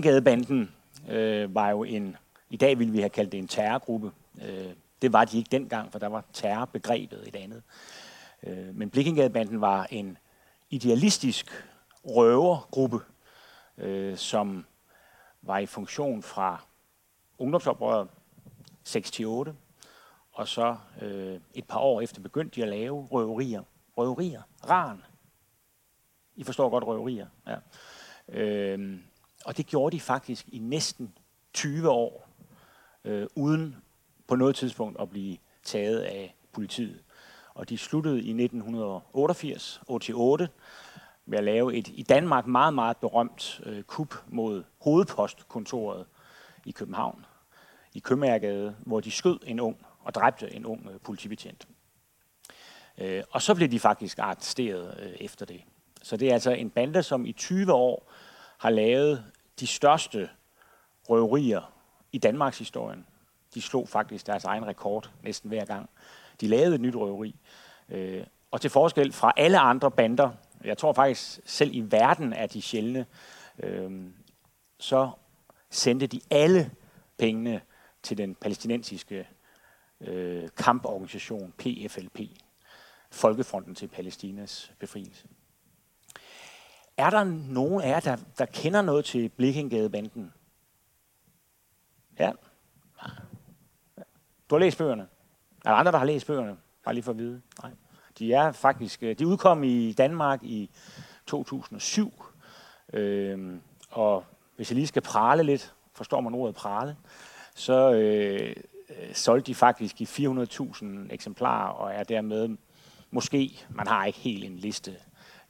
Blikkengadebanden øh, var jo en, i dag ville vi have kaldt det en terrorgruppe. Øh, det var de ikke dengang, for der var terrorbegrebet et andet. Øh, men Blikkengadebanden var en idealistisk røvergruppe, øh, som var i funktion fra ungdomsoprøret 6-8, og så øh, et par år efter begyndte de at lave røverier. Røverier. Ran. I forstår godt røverier. Ja. Øh, og det gjorde de faktisk i næsten 20 år, øh, uden på noget tidspunkt at blive taget af politiet. Og de sluttede i 1988, 88, med at lave et i Danmark meget, meget berømt øh, kup mod hovedpostkontoret i København, i Købmagergade, hvor de skød en ung og dræbte en ung øh, politibetjent. Øh, og så blev de faktisk arresteret øh, efter det. Så det er altså en bande, som i 20 år har lavet de største røverier i Danmarks historien. De slog faktisk deres egen rekord næsten hver gang. De lavede et nyt røveri. Øh, og til forskel fra alle andre bander, jeg tror faktisk selv i verden er de sjældne, øh, så sendte de alle pengene til den palæstinensiske øh, kamporganisation PFLP, Folkefronten til Palæstinas befrielse. Er der nogen af jer, der, der kender noget til Blikkengadebanden? Ja. Du har læst bøgerne. Er der andre, der har læst bøgerne? Bare lige for at vide. Nej. De er faktisk, øh, de udkom i Danmark i 2007. Øhm, og hvis jeg lige skal prale lidt, forstår man ordet prale, så øh, solgte de faktisk i 400.000 eksemplarer, og er dermed måske, man har ikke helt en liste,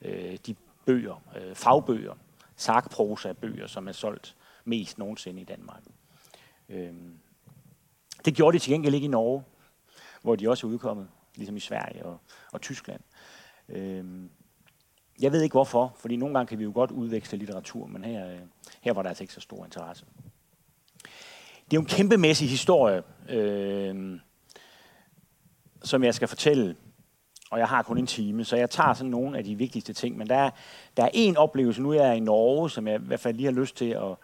øh, de bøger, øh, fagbøger, sakprosa bøger, som er solgt mest nogensinde i Danmark. Øh, det gjorde de til gengæld ikke i Norge, hvor de også er udkommet, ligesom i Sverige og, og Tyskland. Øh, jeg ved ikke hvorfor, fordi nogle gange kan vi jo godt udveksle litteratur, men her, øh, her var der altså ikke så stor interesse. Det er jo en kæmpemæssig historie, øh, som jeg skal fortælle og jeg har kun en time, så jeg tager sådan nogle af de vigtigste ting. Men der er, der er en oplevelse, nu er jeg i Norge, som jeg i hvert fald lige har lyst til at,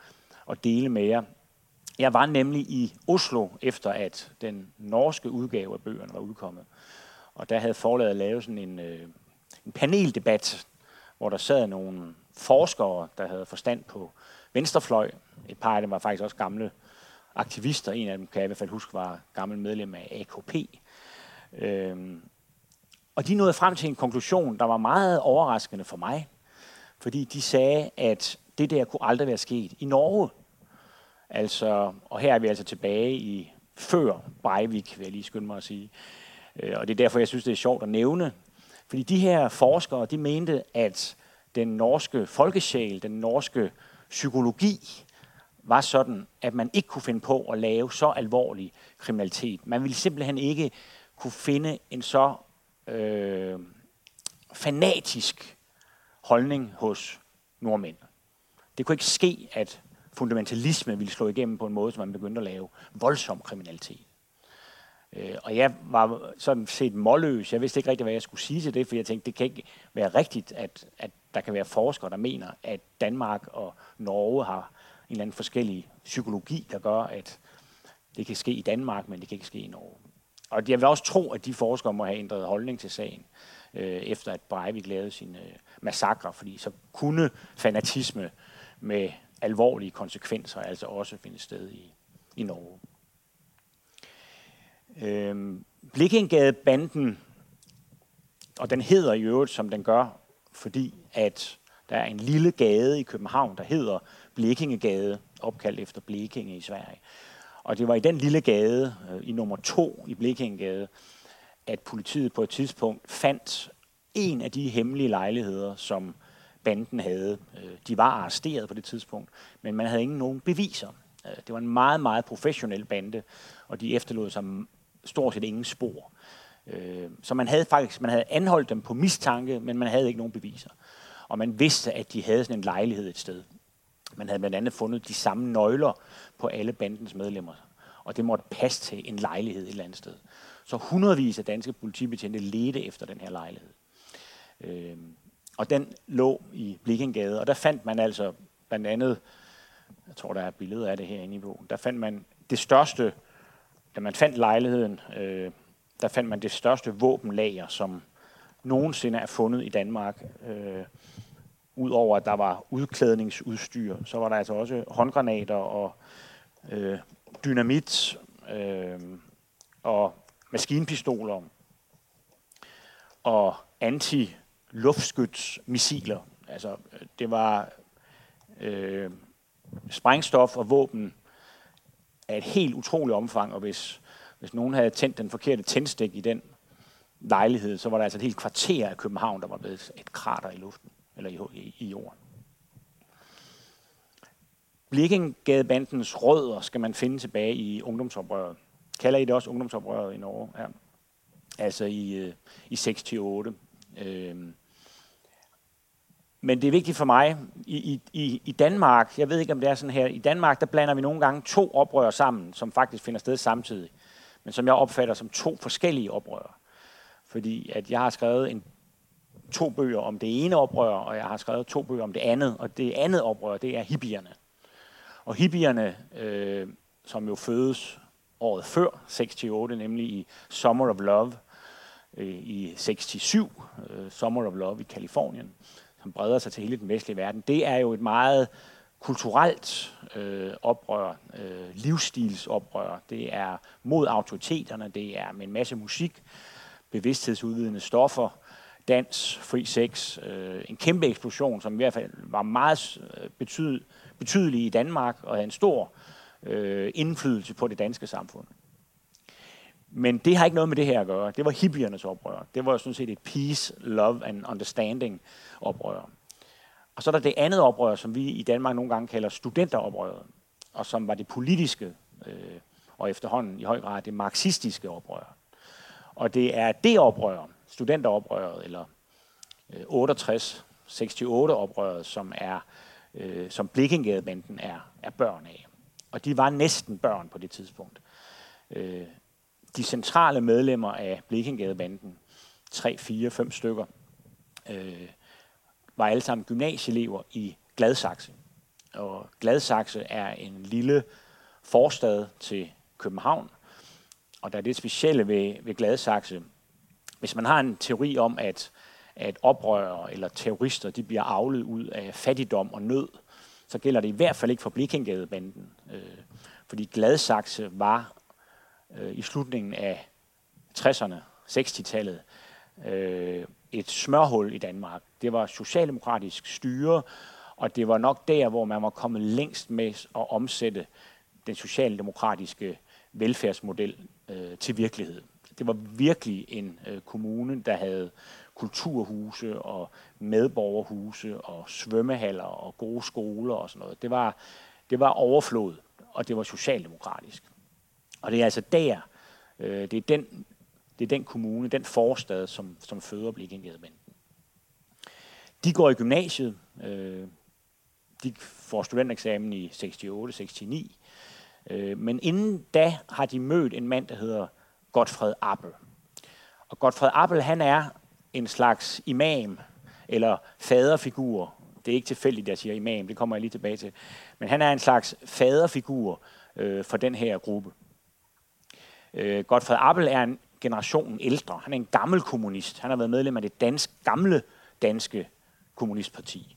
at dele med jer. Jeg var nemlig i Oslo, efter at den norske udgave af bøgerne var udkommet. Og der havde forlaget lavet sådan en, øh, en paneldebat, hvor der sad nogle forskere, der havde forstand på venstrefløj. Et par af dem var faktisk også gamle aktivister. En af dem kan jeg i hvert fald huske var gammel medlem af AKP. Øhm, og de nåede frem til en konklusion, der var meget overraskende for mig, fordi de sagde, at det der kunne aldrig være sket i Norge. Altså, og her er vi altså tilbage i før Breivik, vil jeg lige skynde mig at sige. Øh, og det er derfor, jeg synes, det er sjovt at nævne. Fordi de her forskere, de mente, at den norske folkesjæl, den norske psykologi, var sådan, at man ikke kunne finde på at lave så alvorlig kriminalitet. Man ville simpelthen ikke kunne finde en så øh, fanatisk holdning hos nordmænd. Det kunne ikke ske, at fundamentalisme ville slå igennem på en måde, som man begyndte at lave voldsom kriminalitet. Øh, og jeg var sådan set målløs. Jeg vidste ikke rigtig, hvad jeg skulle sige til det, for jeg tænkte, det kan ikke være rigtigt, at, at der kan være forskere, der mener, at Danmark og Norge har en eller anden forskellig psykologi, der gør, at det kan ske i Danmark, men det kan ikke ske i Norge. Og jeg vil også tro, at de forskere må have ændret holdning til sagen, øh, efter at Breivik lavede sin øh, massakre, fordi så kunne fanatisme med alvorlige konsekvenser altså også finde sted i, i Norge. Øh, Blikkengade-banden, og den hedder i øvrigt, som den gør, fordi at der er en lille gade i København, der hedder Blekingegade, opkaldt efter Blekinge i Sverige. Og det var i den lille gade, øh, i nummer to i Blikingegade, at politiet på et tidspunkt fandt en af de hemmelige lejligheder, som banden havde. Øh, de var arresteret på det tidspunkt, men man havde ingen nogen beviser. Øh, det var en meget, meget professionel bande, og de efterlod sig stort set ingen spor. Så man havde faktisk man havde anholdt dem på mistanke, men man havde ikke nogen beviser. Og man vidste, at de havde sådan en lejlighed et sted. Man havde blandt andet fundet de samme nøgler på alle bandens medlemmer, og det måtte passe til en lejlighed et eller andet sted. Så hundredvis af danske politibetjente ledte efter den her lejlighed. Øh, og den lå i Blikkengade, og der fandt man altså blandt andet jeg tror, der er billeder af det herinde i bogen, der fandt man det største, da man fandt lejligheden, øh, der fandt man det største våbenlager, som nogensinde er fundet i Danmark. Øh, Udover at der var udklædningsudstyr, så var der altså også håndgranater og øh, dynamit øh, og maskinpistoler og anti-luftskytsmissiler. Altså, det var øh, sprængstof og våben af et helt utroligt omfang, og hvis, hvis nogen havde tændt den forkerte tændstik i den lejlighed, så var der altså et helt kvarter af København, der var blevet et krater i luften, eller i, i, i jorden. Blikkengadebandens rødder skal man finde tilbage i ungdomsoprøret. Kalder I det også ungdomsoprøret i Norge? Ja. Altså i, øh, i 6-8. Øhm. Men det er vigtigt for mig, i, i, i Danmark, jeg ved ikke om det er sådan her, i Danmark der blander vi nogle gange to oprør sammen, som faktisk finder sted samtidig, men som jeg opfatter som to forskellige oprør. Fordi at jeg har skrevet en, to bøger om det ene oprør, og jeg har skrevet to bøger om det andet, og det andet oprør, det er hippierne. Og hippierne, øh, som jo fødes året før 68, nemlig i Summer of Love øh, i 67, øh, Summer of Love i Kalifornien, som breder sig til hele den vestlige verden, det er jo et meget kulturelt øh, oprør, øh, livsstilsoprør. Det er mod autoriteterne, det er med en masse musik, bevidsthedsudvidende stoffer, dans, fri sex, øh, en kæmpe eksplosion, som i hvert fald var meget øh, betyd, betydelig i Danmark og havde en stor øh, indflydelse på det danske samfund. Men det har ikke noget med det her at gøre. Det var hippiernes oprør. Det var sådan set et peace, love and understanding oprør. Og så er der det andet oprør, som vi i Danmark nogle gange kalder studenteroprøret, og som var det politiske, øh, og efterhånden i høj grad det marxistiske oprør. Og det er det oprør, studenteroprøret, eller øh, 68-68-oprøret, som er øh, som Blikkingadebanden er, er børn af. Og de var næsten børn på det tidspunkt. Øh, de centrale medlemmer af Blikkingadebanden, 3, 4, 5 stykker, øh, var alle sammen gymnasieelever i Gladsaxe. Og Gladsaxe er en lille forstad til København, og der er det specielle ved, ved Gladsaxe, hvis man har en teori om, at, at oprørere eller terrorister de bliver avlet ud af fattigdom og nød, så gælder det i hvert fald ikke for Blikkingadebanden. Øh, fordi Gladsaxe var øh, i slutningen af 60'erne, 60-tallet, øh, et smørhul i Danmark. Det var socialdemokratisk styre, og det var nok der, hvor man var kommet længst med at omsætte den socialdemokratiske velfærdsmodel øh, til virkelighed. Det var virkelig en øh, kommune, der havde kulturhuse og medborgerhuse og svømmehaller og gode skoler og sådan noget. Det var, det var overflod, og det var socialdemokratisk. Og det er altså der, øh, det, er den, det er den kommune, den forstad, som, som føder Blikkengadebanden. De går i gymnasiet. Øh, de får studentereksamen i 68-69. Øh, men inden da har de mødt en mand, der hedder Godfred Appel. Og Godfred Appel, han er en slags imam, eller faderfigur. Det er ikke tilfældigt, at jeg siger imam, det kommer jeg lige tilbage til. Men han er en slags faderfigur øh, for den her gruppe. Øh, Godfred Appel er en generation ældre. Han er en gammel kommunist. Han har været medlem af det danske, gamle danske kommunistparti.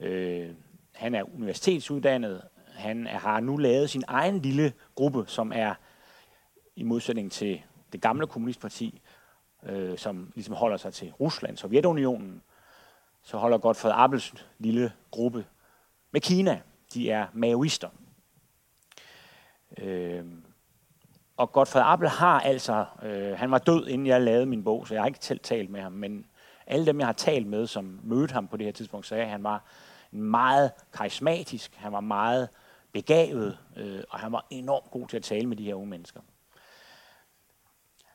Øh, han er universitetsuddannet, han har nu lavet sin egen lille gruppe, som er i modsætning til det gamle kommunistparti, øh, som ligesom holder sig til Rusland, Sovjetunionen, så holder Godfred Appels lille gruppe med Kina. De er maoister. Øh, og Godfred Appel har altså, øh, han var død, inden jeg lavede min bog, så jeg har ikke selv talt med ham, men alle dem, jeg har talt med, som mødte ham på det her tidspunkt, sagde, at han var meget karismatisk, han var meget begavet, øh, og han var enormt god til at tale med de her unge mennesker.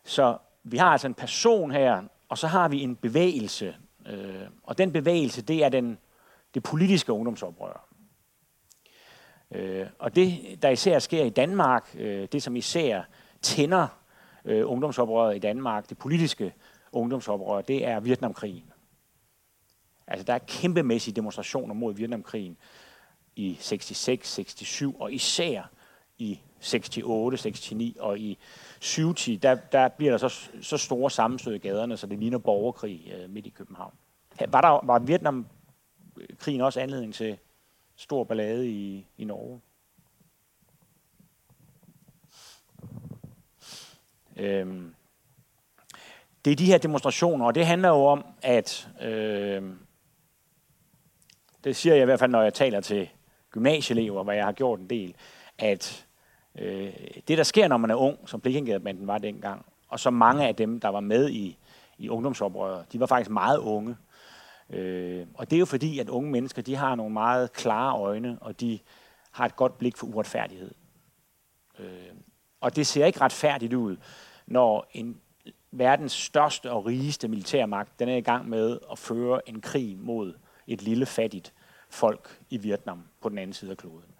Så vi har altså en person her, og så har vi en bevægelse, øh, og den bevægelse, det er den, det politiske ungdomsoprør. Øh, og det, der især sker i Danmark, øh, det som især tænder øh, ungdomsoprøret i Danmark, det politiske ungdomsoprør, det er Vietnamkrigen. Altså, der er kæmpemæssige demonstrationer mod Vietnamkrigen. i 66, 67 og især i 68, 69 og i 70, der, der bliver der så, så store sammenstød i gaderne, så det ligner borgerkrig øh, midt i København. Var, der, var Vietnamkrigen også anledning til stor ballade i, i Norge? Øhm, det er de her demonstrationer, og det handler jo om, at øh, det siger jeg i hvert fald, når jeg taler til gymnasieelever, hvad jeg har gjort en del, at øh, det, der sker, når man er ung, som Blikkengadebanden var dengang, og så mange af dem, der var med i, i ungdomsoprøret, de var faktisk meget unge. Øh, og det er jo fordi, at unge mennesker, de har nogle meget klare øjne, og de har et godt blik for uretfærdighed. Øh, og det ser ikke retfærdigt ud, når en verdens største og rigeste militærmagt, den er i gang med at føre en krig mod et lille fattigt folk i Vietnam på den anden side af kloden.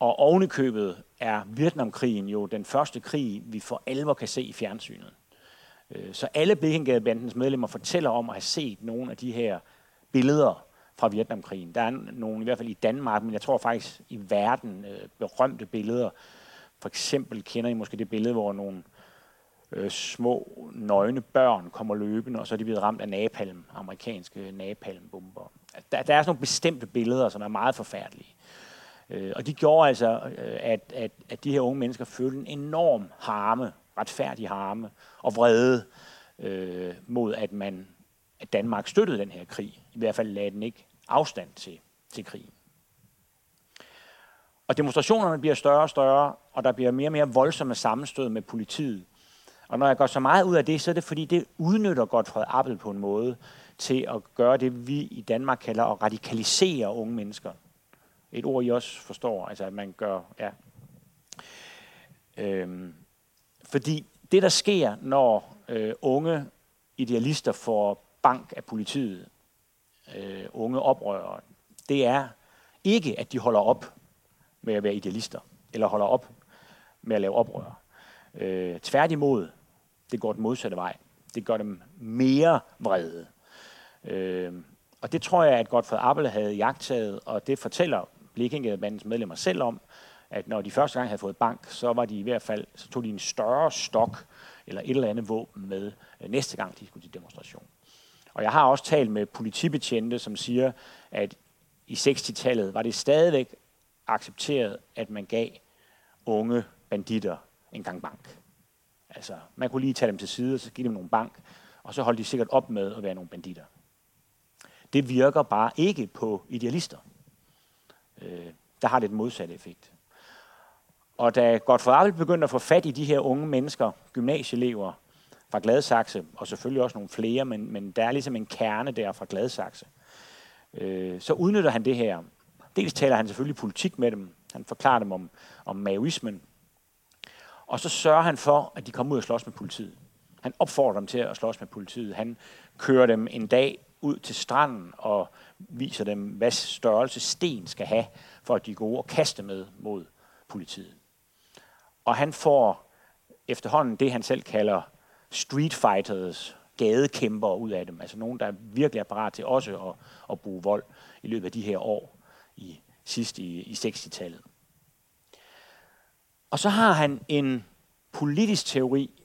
Og ovenikøbet er Vietnamkrigen jo den første krig, vi for alvor kan se i fjernsynet. Øh, så alle Blikkengadebandens medlemmer fortæller om at have set nogle af de her billeder fra Vietnamkrigen. Der er nogle, i hvert fald i Danmark, men jeg tror faktisk i verden, øh, berømte billeder. For eksempel kender I måske det billede, hvor nogle øh, små, nøgne børn kommer løbende, og så er de blevet ramt af napalm, amerikanske napalmbomber. Der, der er sådan nogle bestemte billeder, som er meget forfærdelige. Øh, Øh, og de gjorde altså, øh, at, at, at de her unge mennesker følte en enorm harme, retfærdig harme og vrede øh, mod, at man at Danmark støttede den her krig. I hvert fald lagde den ikke afstand til, til krigen. Og demonstrationerne bliver større og større, og der bliver mere og mere voldsomme sammenstød med politiet. Og når jeg går så meget ud af det, så er det fordi, det udnytter Godfred Appel på en måde til at gøre det, vi i Danmark kalder at radikalisere unge mennesker. Et ord, I også forstår, altså at man gør, ja. Øhm, fordi det, der sker, når øh, unge idealister får bank af politiet, øh, unge oprørere, det er ikke, at de holder op med at være idealister, eller holder op med at lave oprør. Øh, tværtimod, det går den modsatte vej. Det gør dem mere vrede. Øh, og det tror jeg, at Godfred Appel havde jagtet, og det fortæller Blekingemandens medlemmer selv om, at når de første gang havde fået bank, så var de i hvert fald, så tog de en større stok eller et eller andet våben med øh, næste gang, de skulle til demonstration. Og jeg har også talt med politibetjente, som siger, at i 60-tallet var det stadigvæk accepteret, at man gav unge banditter en gang bank. Altså, man kunne lige tage dem til side, og så give dem nogle bank, og så holdt de sikkert op med at være nogle banditter. Det virker bare ikke på idealister. Øh, der har det den modsatte effekt. Og da Godfred Appel begyndte at få fat i de her unge mennesker, gymnasieelever fra Gladsaxe, og selvfølgelig også nogle flere, men, men der er ligesom en kerne der fra Gladsaxe, øh, så udnytter han det her. Dels taler han selvfølgelig politik med dem, han forklarer dem om, om maoismen, og så sørger han for, at de kommer ud og slås med politiet. Han opfordrer dem til at slås med politiet. Han kører dem en dag ud til stranden og viser dem, hvad størrelse sten skal have, for at de går og kaste med mod politiet. Og han får efterhånden det, han selv kalder street fighters, gadekæmper ud af dem. Altså nogen, der virkelig er parat til også at, at bruge vold i løbet af de her år i sidst i, i 60-tallet. Og så har han en politisk teori,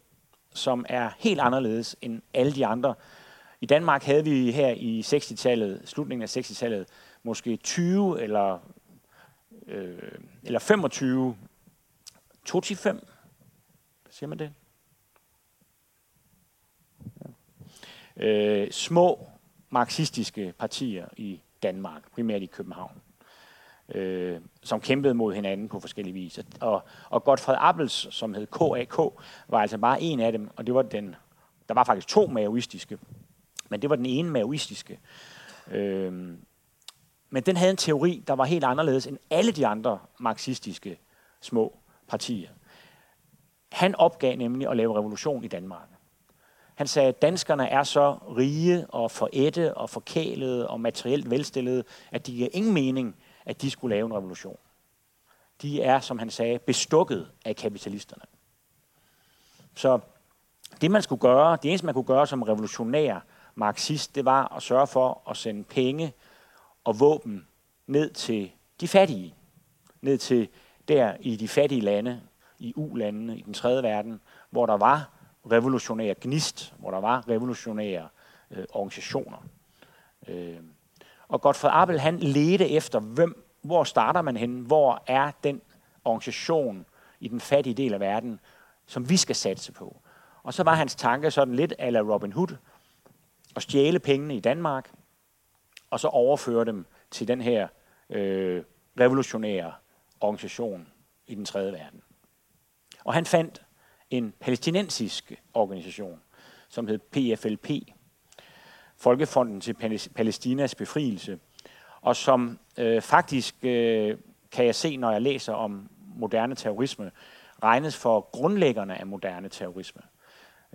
som er helt anderledes end alle de andre. I Danmark havde vi her i 60-tallet, slutningen af 60-tallet, måske 20 eller, øh, eller 25, 25, siger man det? Ja. Øh, små marxistiske partier i Danmark, primært i København øh, som kæmpede mod hinanden på forskellige vis. Og, og Godfred Appels, som hed KAK, var altså bare en af dem, og det var den, der var faktisk to maoistiske, men det var den ene maoistiske. Øhm, men den havde en teori, der var helt anderledes end alle de andre marxistiske små partier. Han opgav nemlig at lave revolution i Danmark. Han sagde, at danskerne er så rige og forætte og forkælede og materielt velstillede, at det giver ingen mening, at de skulle lave en revolution. De er, som han sagde, bestukket af kapitalisterne. Så det man skulle gøre, det eneste man kunne gøre som revolutionær marxist, det var at sørge for at sende penge og våben ned til de fattige, ned til der i de fattige lande, i U-landene, i den tredje verden, hvor der var revolutionære gnist, hvor der var revolutionære øh, organisationer. Øh, og Godfred Abel, han ledte efter, hvem, hvor starter man hen? Hvor er den organisation i den fattige del af verden, som vi skal satse på? Og så var hans tanke sådan lidt ala Robin Hood, at stjæle pengene i Danmark, og så overføre dem til den her øh, revolutionære organisation i den tredje verden. Og han fandt en palæstinensisk organisation, som hed PFLP, Folkefonden til Palæstinas befrielse, og som øh, faktisk, øh, kan jeg se, når jeg læser om moderne terrorisme, regnes for grundlæggerne af moderne terrorisme.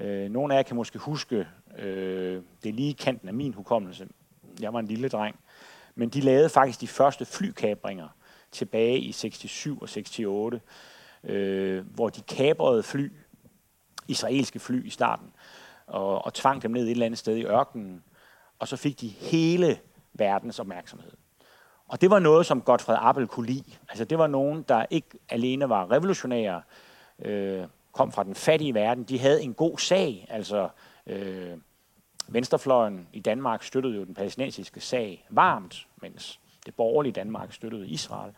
Øh, nogle af jer kan måske huske, øh, det er lige kanten af min hukommelse, jeg var en lille dreng, men de lavede faktisk de første flykabringer tilbage i 67 og 68, øh, hvor de kabrede fly, israelske fly i starten, og, og tvang dem ned et eller andet sted i ørkenen, og så fik de hele verdens opmærksomhed. Og det var noget, som Godfred Appel kunne lide. Altså det var nogen, der ikke alene var revolutionære, øh, kom fra den fattige verden, de havde en god sag. Altså øh, venstrefløjen i Danmark støttede jo den palæstinensiske sag varmt, mens det borgerlige Danmark støttede Israel.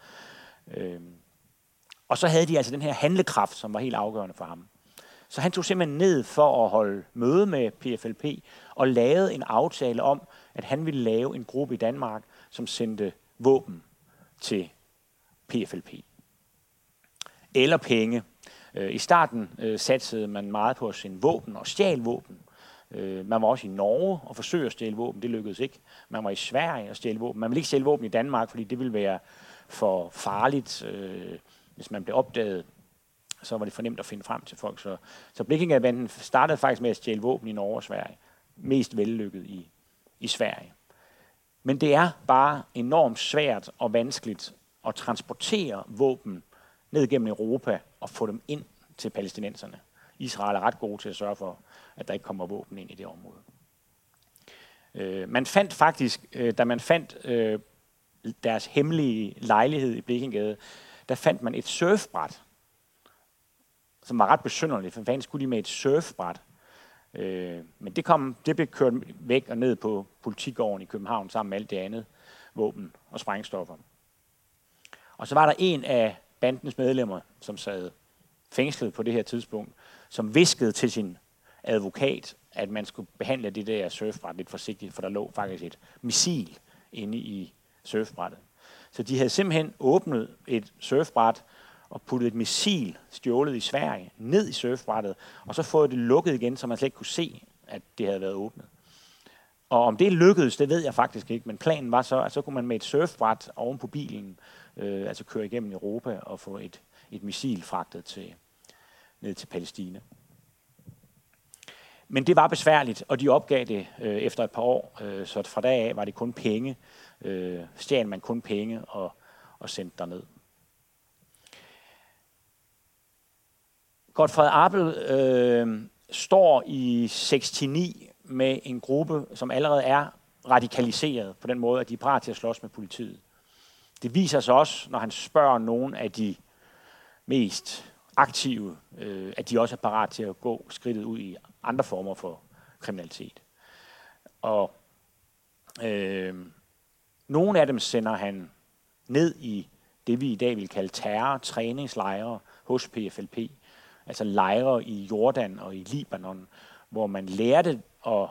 Øh, og så havde de altså den her handlekraft, som var helt afgørende for ham. Så han tog simpelthen ned for at holde møde med PFLP og lavede en aftale om, at han ville lave en gruppe i Danmark, som sendte våben til PFLP. Eller penge. Øh, I starten øh, satsede man meget på at sende våben og stjal våben. Øh, man var også i Norge og forsøgte at stjæle våben. Det lykkedes ikke. Man var i Sverige og stjæle våben. Man ville ikke stjæle våben i Danmark, fordi det ville være for farligt, hvis man blev opdaget så var det fornemt at finde frem til folk. Så, så Blekinge startede faktisk med at stjæle våben i Norge og Sverige. Mest vellykket i, i Sverige. Men det er bare enormt svært og vanskeligt at transportere våben ned gennem Europa og få dem ind til palæstinenserne. Israel er ret god til at sørge for, at der ikke kommer våben ind i det område. Øh, man fandt faktisk, øh, da man fandt øh, deres hemmelige lejlighed i Blikkengade, der fandt man et surfbræt, som var ret besynderligt, for fanden skulle de med et surfbræt. Øh, men det, kom, det blev kørt væk og ned på politigården i København sammen med alt det andet våben og sprængstoffer. Og så var der en af bandens medlemmer, som sad fængslet på det her tidspunkt, som viskede til sin advokat, at man skulle behandle det der surfbræt lidt forsigtigt, for der lå faktisk et missil inde i surfbrættet. Så de havde simpelthen åbnet et surfbræt og puttet et missil stjålet i Sverige ned i surfbrættet, og så fået det lukket igen, så man slet ikke kunne se, at det havde været åbnet. Og om det lykkedes, det ved jeg faktisk ikke, men planen var så, at så kunne man med et surfbræt oven på bilen, øh, altså køre igennem Europa og få et, et missil fragtet til, ned til Palæstina. Men det var besværligt, og de opgav det øh, efter et par år, øh, så fra dag af var det kun penge. Øh, stjal man kun penge og, og sendte derned. Godfred Appel øh, står i 69 med en gruppe, som allerede er radikaliseret på den måde, at de er parat til at slås med politiet. Det viser sig også, når han spørger nogle af de mest aktive, øh, at de også er parat til at gå skridtet ud i andre former for kriminalitet. Og øh, nogle af dem sender han ned i det, vi i dag vil kalde terror-træningslejre hos PFLP, altså lejre i Jordan og i Libanon, hvor man lærte at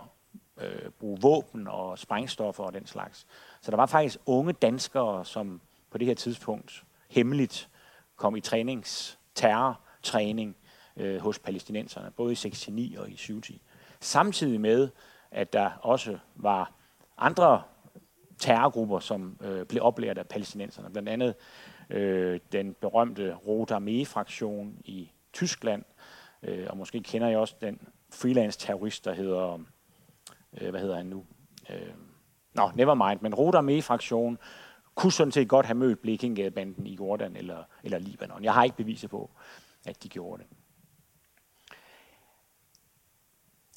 øh, bruge våben og sprængstoffer og den slags. Så der var faktisk unge danskere, som på det her tidspunkt hemmeligt kom i trænings, terrortræning øh, hos palæstinenserne, både i 69 og i 70. Samtidig med, at der også var andre terrorgrupper, som øh, blev oplært af palæstinenserne. Blandt andet øh, den berømte Rote Armee-fraktion i Tyskland, øh, og måske kender jeg også den freelance-terrorist, der hedder, øh, hvad hedder han nu? Øh, Nå, never mind, men Rote Armee-fraktion, kunne sådan set godt have mødt Blekinge-banden i Jordan eller, eller Libanon. Jeg har ikke beviser på, at de gjorde det.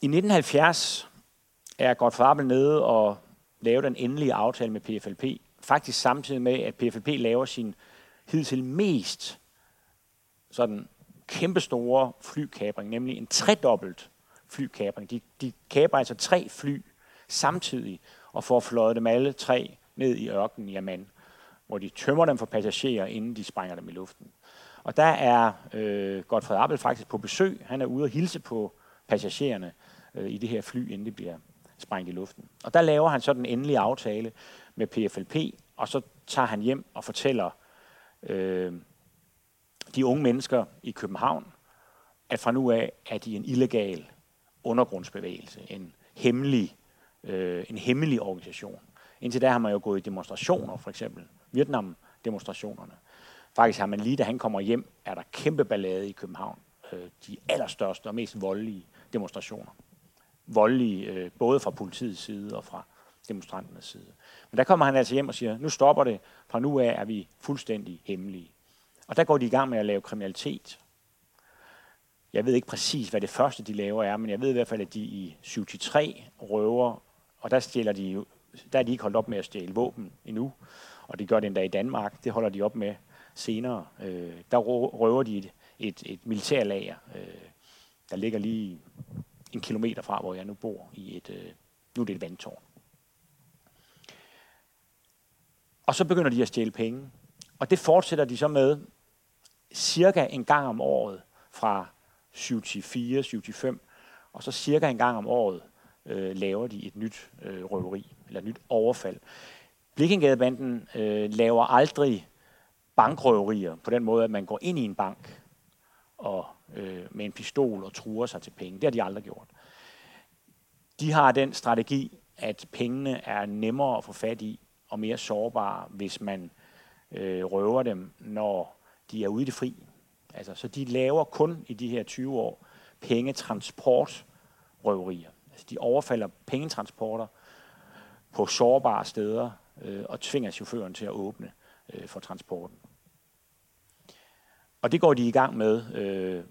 I 1970 er Godt Abel nede og lave den endelige aftale med PFLP faktisk samtidig med, at PFLP laver sin hidtil mest sådan kæmpestore flykabring, nemlig en tredobbelt flykabring. De, de kaber altså tre fly samtidig og får fløjet dem alle tre ned i ørkenen i Amman, hvor de tømmer dem for passagerer, inden de sprænger dem i luften. Og der er øh, Godfred Appel faktisk på besøg. Han er ude og hilse på passagererne øh, i det her fly, inden det bliver sprængt i luften. Og der laver han så den endelige aftale med PFLP, og så tager han hjem og fortæller øh, de unge mennesker i København, at fra nu af er de en illegal undergrundsbevægelse, en hemmelig, øh, en hemmelig organisation. Indtil da har man jo gået i demonstrationer, for eksempel Vietnam-demonstrationerne. Faktisk har man lige, da han kommer hjem, er der kæmpe ballade i København. Øh, de allerstørste og mest voldelige demonstrationer. Voldelige øh, både fra politiets side og fra demonstranternes side. Men der kommer han altså hjem og siger, nu stopper det, fra nu af er vi fuldstændig hemmelige. Og der går de i gang med at lave kriminalitet. Jeg ved ikke præcis, hvad det første, de laver er, men jeg ved i hvert fald, at de i 73 røver, og der stjæler de der er de ikke holdt op med at stjæle våben endnu, og det gør det endda i Danmark. Det holder de op med senere. Øh, der røver de et, et, et militærlager, øh, der ligger lige en kilometer fra, hvor jeg nu bor, i et, øh, nu er det et vandtårn. Og så begynder de at stjæle penge. Og det fortsætter de så med cirka en gang om året fra 7 til 4, 7 til 5, og så cirka en gang om året øh, laver de et nyt øh, røveri, eller nyt overfald. Blikkengadebanden øh, laver aldrig bankrøverier på den måde, at man går ind i en bank og øh, med en pistol og truer sig til penge. Det har de aldrig gjort. De har den strategi, at pengene er nemmere at få fat i og mere sårbare, hvis man øh, røver dem, når de er ude i det fri. Altså, så de laver kun i de her 20 år pengetransportrøverier. Altså, de overfalder pengetransporter på sårbare steder øh, og tvinger chaufføren til at åbne øh, for transporten. Og det går de i gang med øh,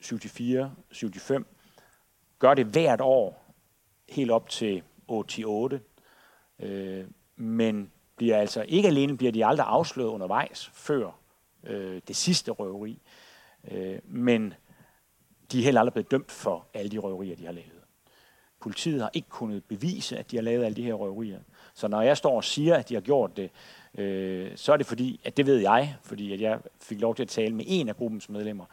74, 75. Gør det hvert år, helt op til 8 øh, men bliver altså ikke alene bliver de aldrig afsløret undervejs før øh, det sidste røveri, øh, men de er heller aldrig blevet dømt for alle de røverier, de har lavet. Politiet har ikke kunnet bevise, at de har lavet alle de her røverier. Så når jeg står og siger, at de har gjort det, øh, så er det fordi, at det ved jeg, fordi at jeg fik lov til at tale med en af gruppens medlemmer.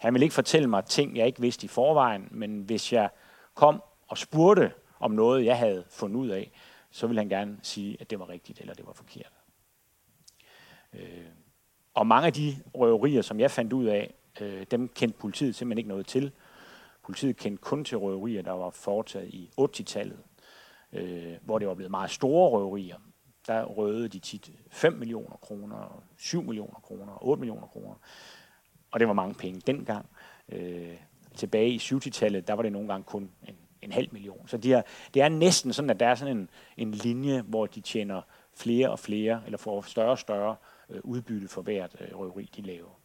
Han vil ikke fortælle mig ting, jeg ikke vidste i forvejen, men hvis jeg kom og spurgte om noget, jeg havde fundet ud af, så ville han gerne sige, at det var rigtigt eller det var forkert. Øh, og mange af de røverier, som jeg fandt ud af, øh, dem kendte politiet simpelthen ikke noget til. Politiet kendte kun til røverier, der var foretaget i 80-tallet, øh, hvor det var blevet meget store røverier. Der røvede de tit 5 millioner kroner, 7 millioner kroner, 8 millioner kroner. Og det var mange penge dengang. Øh, tilbage i 70-tallet, der var det nogle gange kun en, en halv million. Så de er, det er næsten sådan, at der er sådan en, en linje, hvor de tjener flere og flere, eller får større og større øh, udbytte for hvert øh, røveri, de laver.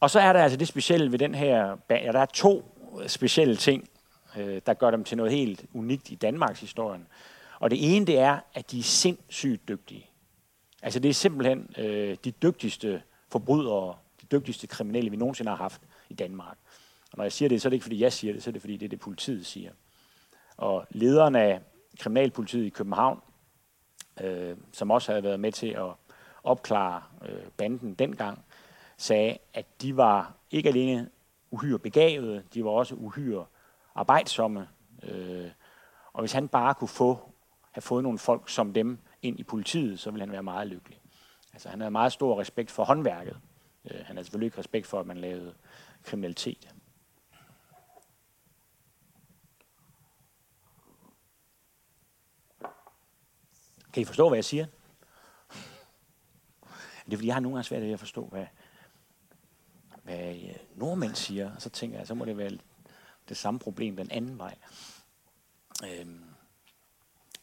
Og så er der altså det specielle ved den her ja, der er to øh, specielle ting, øh, der gør dem til noget helt unikt i Danmarks historien. Og det ene, det er, at de er sindssygt dygtige. Altså det er simpelthen øh, de dygtigste forbrydere, de dygtigste kriminelle, vi nogensinde har haft i Danmark. Og når jeg siger det, så er det ikke fordi jeg siger det, så er det fordi det er det politiet siger. Og lederen af kriminalpolitiet i København, øh, som også havde været med til at opklare øh, banden dengang, sagde, at de var ikke alene uhyre begavede, de var også uhyre arbejdsomme. Øh, og hvis han bare kunne få, have fået nogle folk som dem ind i politiet, så ville han være meget lykkelig. Altså han havde meget stor respekt for håndværket. Øh, han havde selvfølgelig ikke respekt for, at man lavede kriminalitet. Kan I forstå, hvad jeg siger? Det er fordi, jeg har nogle gange svært ved at forstå, hvad, hvad øh, nordmænd siger, og så tænker jeg, så må det være det samme problem den anden vej. Øhm,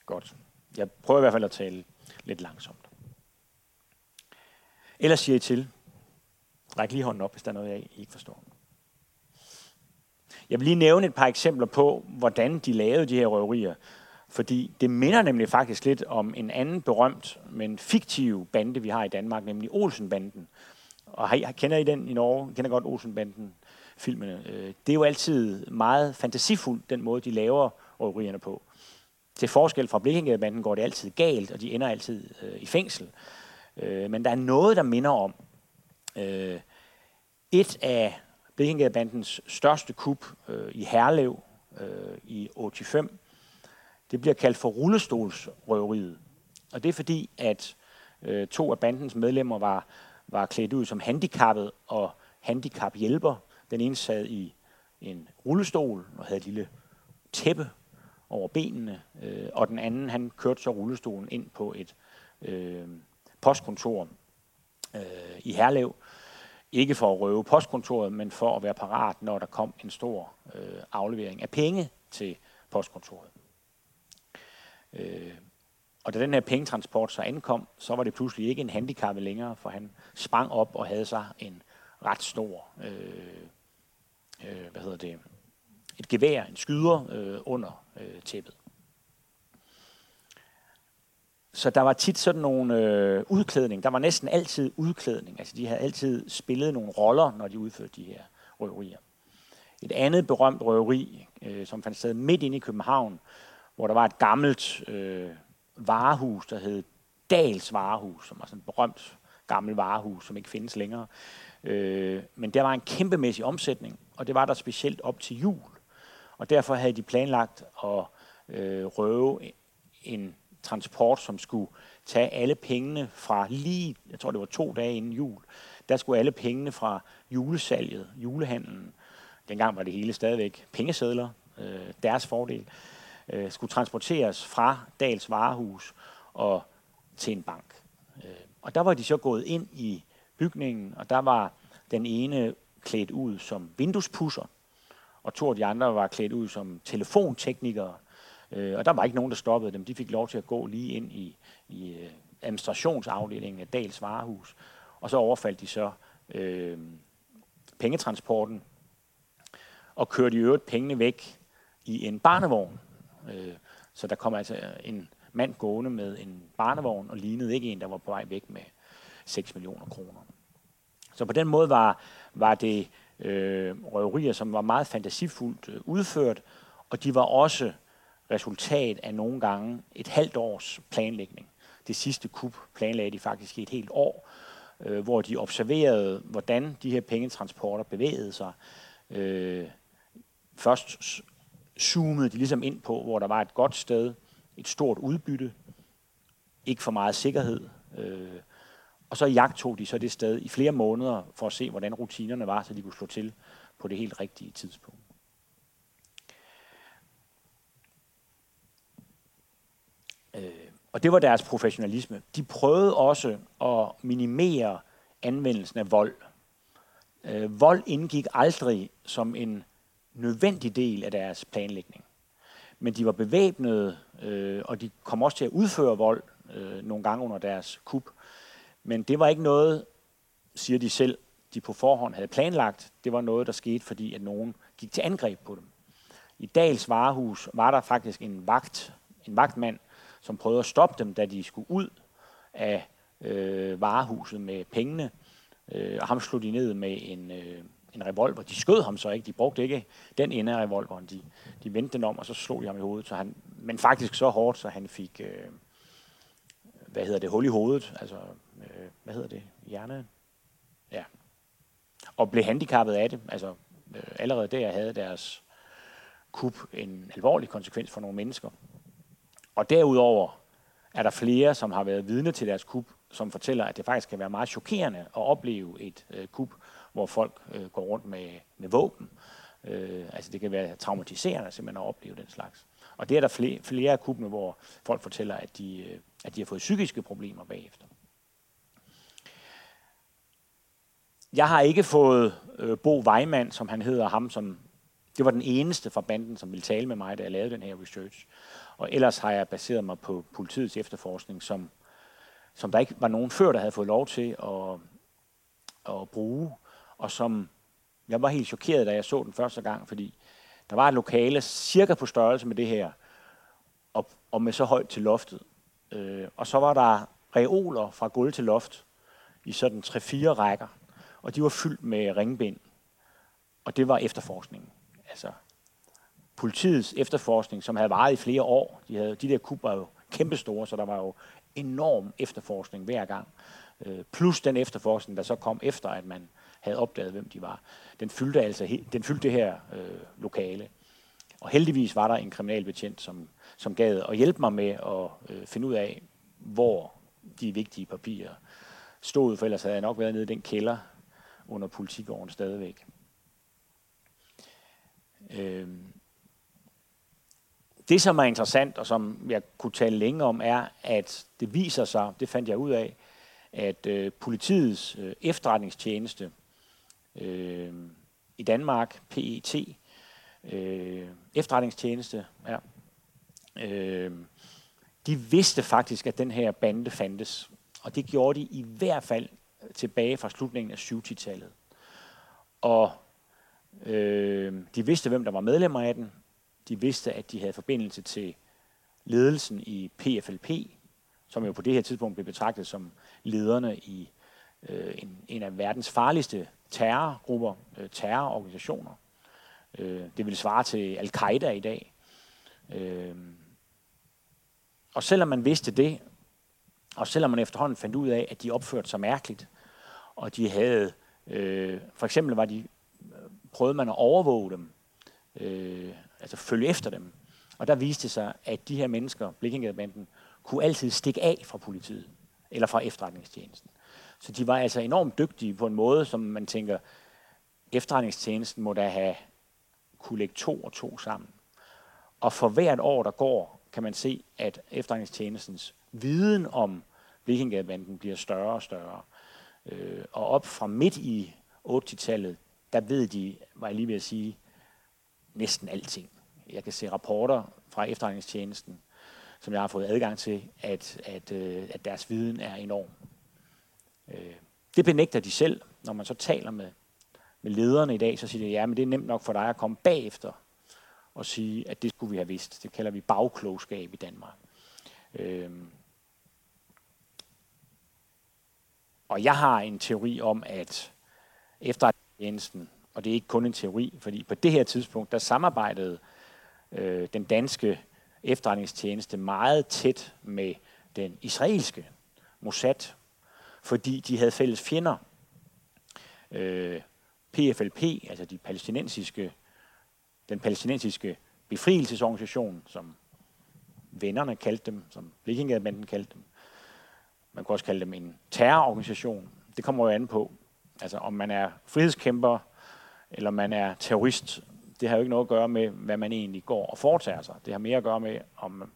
godt. Jeg prøver i hvert fald at tale lidt langsomt. Ellers siger I til, ræk lige hånden op, hvis der er noget, jeg ikke forstår. Jeg vil lige nævne et par eksempler på, hvordan de lavede de her røverier. Fordi det minder nemlig faktisk lidt om en anden berømt, men fiktiv bande, vi har i Danmark, nemlig Olsenbanden. Og har kender I den i Norge? I kender godt Olsenbanden filmene. Øh, det er jo altid meget fantasifuldt, den måde, de laver røverierne på. Til forskel fra Blikkingadebanden går det altid galt, og de ender altid øh, i fængsel. Øh, men der er noget, der minder om. Øh, et af Blikkingadebandens største kup øh, i Herlev øh, i 85, det bliver kaldt for rullestolsrøveriet. Og det er fordi, at øh, to af bandens medlemmer var, var klædt ud som handicappet og handicaphjælper. Den ene sad i en rullestol og havde et lille tæppe over benene, øh, og den anden han kørte så rullestolen ind på et øh, postkontor øh, i Herlev. Ikke for at røve postkontoret, men for at være parat, når der kom en stor øh, aflevering af penge til postkontoret. Øh, og da den her pengetransport så ankom, så var det pludselig ikke en handicap længere, for han sprang op og havde sig en ret stor, øh, øh, hvad hedder det, et gevær, en skyder øh, under øh, tæppet. Så der var tit sådan nogle øh, udklædning. Der var næsten altid udklædning. Altså de havde altid spillet nogle roller, når de udførte de her røverier. Et andet berømt røveri, øh, som fandt sted midt inde i København, hvor der var et gammelt øh, varehus, der hed Dals Varehus, som var sådan et berømt gammelt varehus, som ikke findes længere. Øh, men der var en kæmpemæssig omsætning, og det var der specielt op til jul. Og derfor havde de planlagt at øh, røve en transport, som skulle tage alle pengene fra lige, jeg tror det var to dage inden jul, der skulle alle pengene fra julesalget, julehandlen, dengang var det hele stadigvæk pengesedler, øh, deres fordel, øh, Øh, skulle transporteres fra Dals varehus og til en bank. Øh, og der var de så gået ind i bygningen, og der var den ene klædt ud som vinduespusser, og to af de andre var klædt ud som telefonteknikere. Øh, og der var ikke nogen, der stoppede dem. De fik lov til at gå lige ind i, i øh, administrationsafdelingen af Dals varehus. Og så overfaldt de så øh, pengetransporten og kørte i øvrigt pengene væk i en barnevogn. Øh, så der kom altså en mand gående med en barnevogn og lignede ikke en, der var på vej væk med 6 millioner kroner. Så på den måde var, var det øh, røverier, som var meget fantasifuldt øh, udført, og de var også resultat af nogle gange et halvt års planlægning. Det sidste kup planlagde de faktisk i et helt år, øh, hvor de observerede, hvordan de her pengetransporter bevægede sig. Øh, først zoomede de ligesom ind på, hvor der var et godt sted, et stort udbytte, ikke for meget sikkerhed, øh, og så jagtog de så det sted i flere måneder for at se, hvordan rutinerne var, så de kunne slå til på det helt rigtige tidspunkt. Øh, og det var deres professionalisme. De prøvede også at minimere anvendelsen af vold. Øh, vold indgik aldrig som en nødvendig del af deres planlægning. Men de var bevæbnede, øh, og de kom også til at udføre vold øh, nogle gange under deres kup. Men det var ikke noget, siger de selv, de på forhånd havde planlagt. Det var noget, der skete, fordi at nogen gik til angreb på dem. I Dals varehus var der faktisk en vagt, en vagtmand, som prøvede at stoppe dem, da de skulle ud af øh, varehuset med pengene. Øh, og ham slog de ned med en, øh, en revolver. De skød ham så ikke, de brugte ikke den ende af revolveren. De, de vendte den om, og så slog de ham i hovedet. Så han, men faktisk så hårdt, så han fik, øh, hvad hedder det, hul i hovedet. Altså, øh, hvad hedder det, hjerne? Ja. Og blev handicappet af det. Altså, øh, allerede der havde deres kup en alvorlig konsekvens for nogle mennesker. Og derudover er der flere, som har været vidne til deres kup, som fortæller, at det faktisk kan være meget chokerende at opleve et øh, kup, folk øh, går rundt med, med våben. Øh, altså det kan være traumatiserende simpelthen at opleve den slags. Og det er der flere, flere af kuppene, hvor folk fortæller, at de, øh, at de har fået psykiske problemer bagefter. Jeg har ikke fået øh, Bo Weimann, som han hedder, ham som det var den eneste fra banden, som ville tale med mig, da jeg lavede den her research. Og ellers har jeg baseret mig på politiets efterforskning, som, som der ikke var nogen før, der havde fået lov til at, at bruge, og som jeg var helt chokeret, da jeg så den første gang, fordi der var et lokale cirka på størrelse med det her, og og med så højt til loftet. Øh, og så var der reoler fra gulv til loft i sådan 3-4 rækker, og de var fyldt med ringbind. Og det var efterforskningen. Altså politiets efterforskning, som havde varet i flere år. De, havde, de der kub var jo kæmpestore, så der var jo enorm efterforskning hver gang. Øh, plus den efterforskning, der så kom efter, at man havde opdaget, hvem de var. Den fyldte altså den fyldte det her øh, lokale. Og heldigvis var der en kriminalbetjent, som, som gad at hjælpe mig med at øh, finde ud af, hvor de vigtige papirer stod, for ellers havde jeg nok været nede i den kælder under politigården stadigvæk. Øh, det, som er interessant, og som jeg kunne tale længe om, er, at det viser sig, det fandt jeg ud af, at øh, politiets øh, efterretningstjeneste øh, i Danmark, PET, øh, efterretningstjeneste, ja, øh, de vidste faktisk, at den her bande fandtes. Og det gjorde de i hvert fald tilbage fra slutningen af 70-tallet. Og øh, de vidste, hvem der var medlemmer af den. De vidste, at de havde forbindelse til ledelsen i PFLP, som jo på det her tidspunkt blev betragtet som lederne i øh, en, en af verdens farligste terrorgrupper, øh, terrororganisationer. Øh, det vil svare til al-Qaida i dag. Øh, og selvom man vidste det, og selvom man efterhånden fandt ud af, at de opførte sig mærkeligt, og de havde, øh, for eksempel var de, prøvede man at overvåge dem, øh, altså følge efter dem. Og der viste det sig, at de her mennesker, Blikkingadebanden, kunne altid stikke af fra politiet, eller fra efterretningstjenesten. Så de var altså enormt dygtige på en måde, som man tænker, efterretningstjenesten må da have kunne lægge to og to sammen. Og for hvert år, der går, kan man se, at efterretningstjenestens viden om Vikingadebanden bliver større og større. Øh, og op fra midt i 80-tallet, der ved de, var jeg lige ved at sige, næsten alting. Jeg kan se rapporter fra efterretningstjenesten, som jeg har fået adgang til, at, at, øh, at deres viden er enorm. Øh, det benægter de selv, når man så taler med, med lederne i dag, så siger de, ja, men det er nemt nok for dig at komme bagefter og sige, at det skulle vi have vidst. Det kalder vi bagklogskab i Danmark. Øhm. og jeg har en teori om, at efter efterretningstjenesten, og det er ikke kun en teori, fordi på det her tidspunkt, der samarbejdede øh, den danske efterretningstjeneste meget tæt med den israelske Mossad, fordi de havde fælles fjender. Øh, PFLP, altså de palæstinensiske, den palæstinensiske befrielsesorganisation, som vennerne kaldte dem, som Blikkingadebanden kaldte dem. Man kunne også kalde dem en terrororganisation. Det kommer jo an på, altså om man er frihedskæmper, eller man er terrorist. Det har jo ikke noget at gøre med, hvad man egentlig går og foretager sig. Det har mere at gøre med, om